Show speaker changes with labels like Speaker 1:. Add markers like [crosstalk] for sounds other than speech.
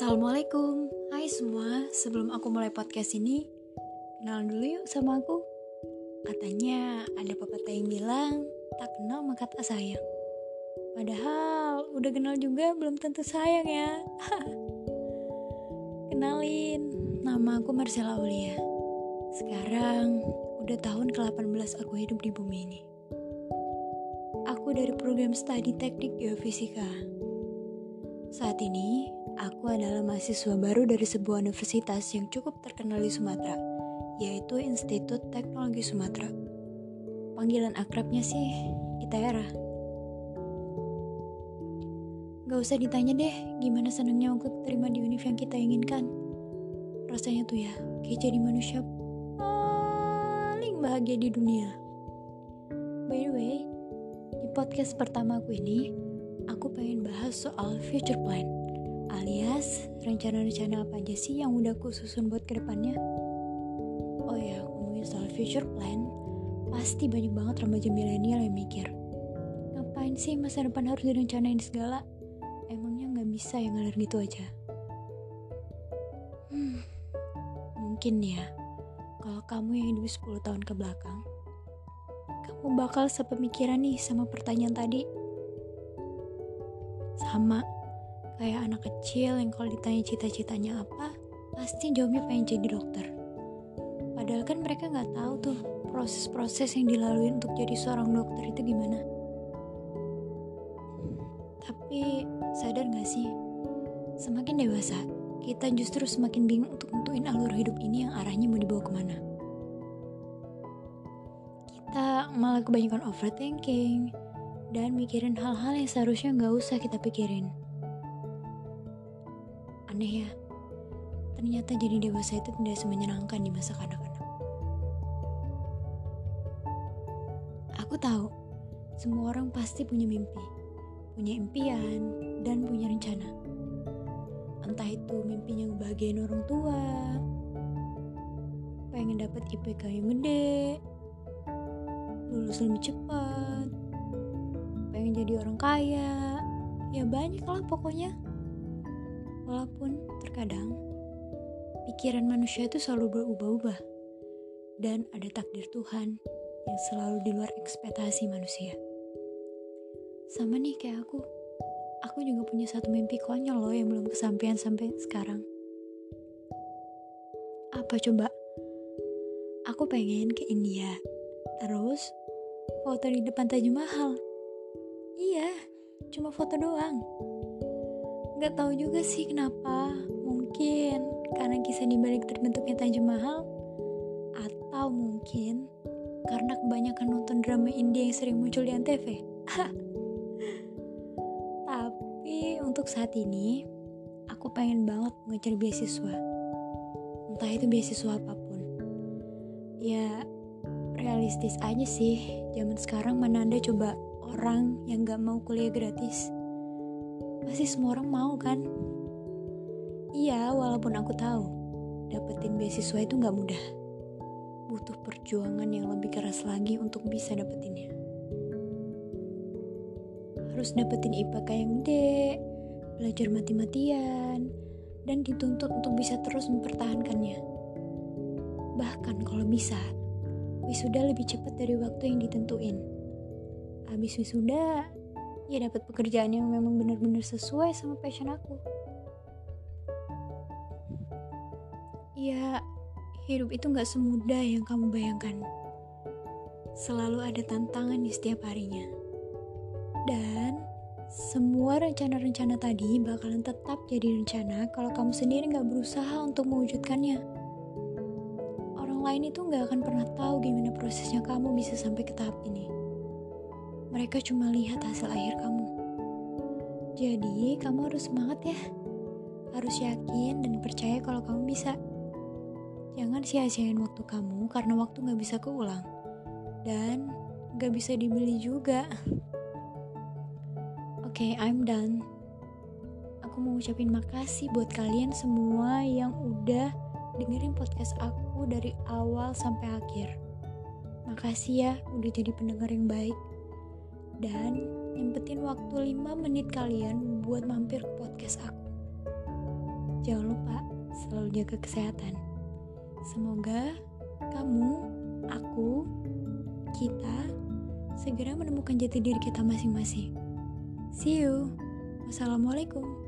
Speaker 1: Assalamualaikum, hai semua. Sebelum aku mulai podcast ini, kenalan dulu yuk sama aku. Katanya ada pepatah yang bilang, tak kenal maka tak sayang. Padahal udah kenal juga belum tentu sayang ya. [laughs] Kenalin, nama aku Marcella Aulia. Sekarang udah tahun ke-18 aku hidup di bumi ini. Aku dari program studi teknik geofisika. Saat ini, aku adalah mahasiswa baru dari sebuah universitas yang cukup terkenal di Sumatera, yaitu Institut Teknologi Sumatera. Panggilan akrabnya sih, ITERA. Gak usah ditanya deh, gimana senangnya aku terima di univ yang kita inginkan. Rasanya tuh ya, kayak jadi manusia paling bahagia di dunia. By the way, di podcast pertama aku ini, aku pengen bahas soal future plan alias rencana-rencana apa aja sih yang udah aku susun buat ke depannya oh ya ngomongin soal future plan pasti banyak banget remaja milenial yang mikir ngapain sih masa depan harus direncanain segala? Emangnya nggak bisa yang ngalir gitu aja? Hmm, mungkin ya kalau kamu yang hidup 10 tahun ke belakang kamu bakal sepemikiran nih sama pertanyaan tadi sama kayak anak kecil yang kalau ditanya cita-citanya apa, pasti jawabnya pengen jadi dokter. Padahal kan mereka nggak tahu tuh proses-proses yang dilalui untuk jadi seorang dokter itu gimana. Tapi sadar gak sih, semakin dewasa, kita justru semakin bingung untuk nentuin alur hidup ini yang arahnya mau dibawa ke mana. Kita malah kebanyakan overthinking, dan mikirin hal-hal yang seharusnya nggak usah kita pikirin. Aneh ya, ternyata jadi dewasa itu tidak semenyenangkan di masa kanak-kanak. Aku tahu, semua orang pasti punya mimpi, punya impian, dan punya rencana. Entah itu mimpinya ngebahagiain orang tua, pengen dapat IPK yang gede, lulus lebih cepat, jadi orang kaya, ya banyak lah pokoknya. Walaupun terkadang pikiran manusia itu selalu berubah-ubah dan ada takdir Tuhan yang selalu di luar ekspektasi manusia. Sama nih kayak aku, aku juga punya satu mimpi konyol loh yang belum kesampaian sampai sekarang. Apa coba? Aku pengen ke India, terus foto di depan Taj Mahal. Iya, cuma foto doang. Gak tahu juga sih kenapa. Mungkin karena kisah dibalik terbentuknya Taj Mahal, atau mungkin karena kebanyakan nonton drama India yang sering muncul di antv. [laughs] Tapi untuk saat ini, aku pengen banget mengejar beasiswa. Entah itu beasiswa apa pun. Ya, realistis aja sih. Zaman sekarang mana ada coba orang yang gak mau kuliah gratis. Pasti semua orang mau kan? Iya, walaupun aku tahu dapetin beasiswa itu gak mudah. Butuh perjuangan yang lebih keras lagi untuk bisa dapetinnya. Harus dapetin IPK yang gede, belajar mati-matian, dan dituntut untuk bisa terus mempertahankannya. Bahkan kalau bisa, wisuda lebih cepat dari waktu yang ditentuin. Habis wisuda, ya dapat pekerjaan yang memang benar-benar sesuai sama passion aku. Ya, hidup itu gak semudah yang kamu bayangkan. Selalu ada tantangan di setiap harinya. Dan semua rencana-rencana tadi bakalan tetap jadi rencana kalau kamu sendiri gak berusaha untuk mewujudkannya. Orang lain itu gak akan pernah tahu gimana prosesnya kamu bisa sampai ke tahap ini. Mereka cuma lihat hasil akhir kamu. Jadi, kamu harus semangat ya. Harus yakin dan percaya kalau kamu bisa. Jangan sia-siain waktu kamu karena waktu gak bisa keulang. Dan gak bisa dibeli juga. Oke, okay, I'm done. Aku mau ucapin makasih buat kalian semua yang udah dengerin podcast aku dari awal sampai akhir. Makasih ya udah jadi pendengar yang baik. Dan nyempetin waktu 5 menit kalian buat mampir ke podcast aku. jangan lupa selalu jaga kesehatan. Semoga kamu, aku, kita segera menemukan jati diri kita masing-masing. See you. Wassalamualaikum.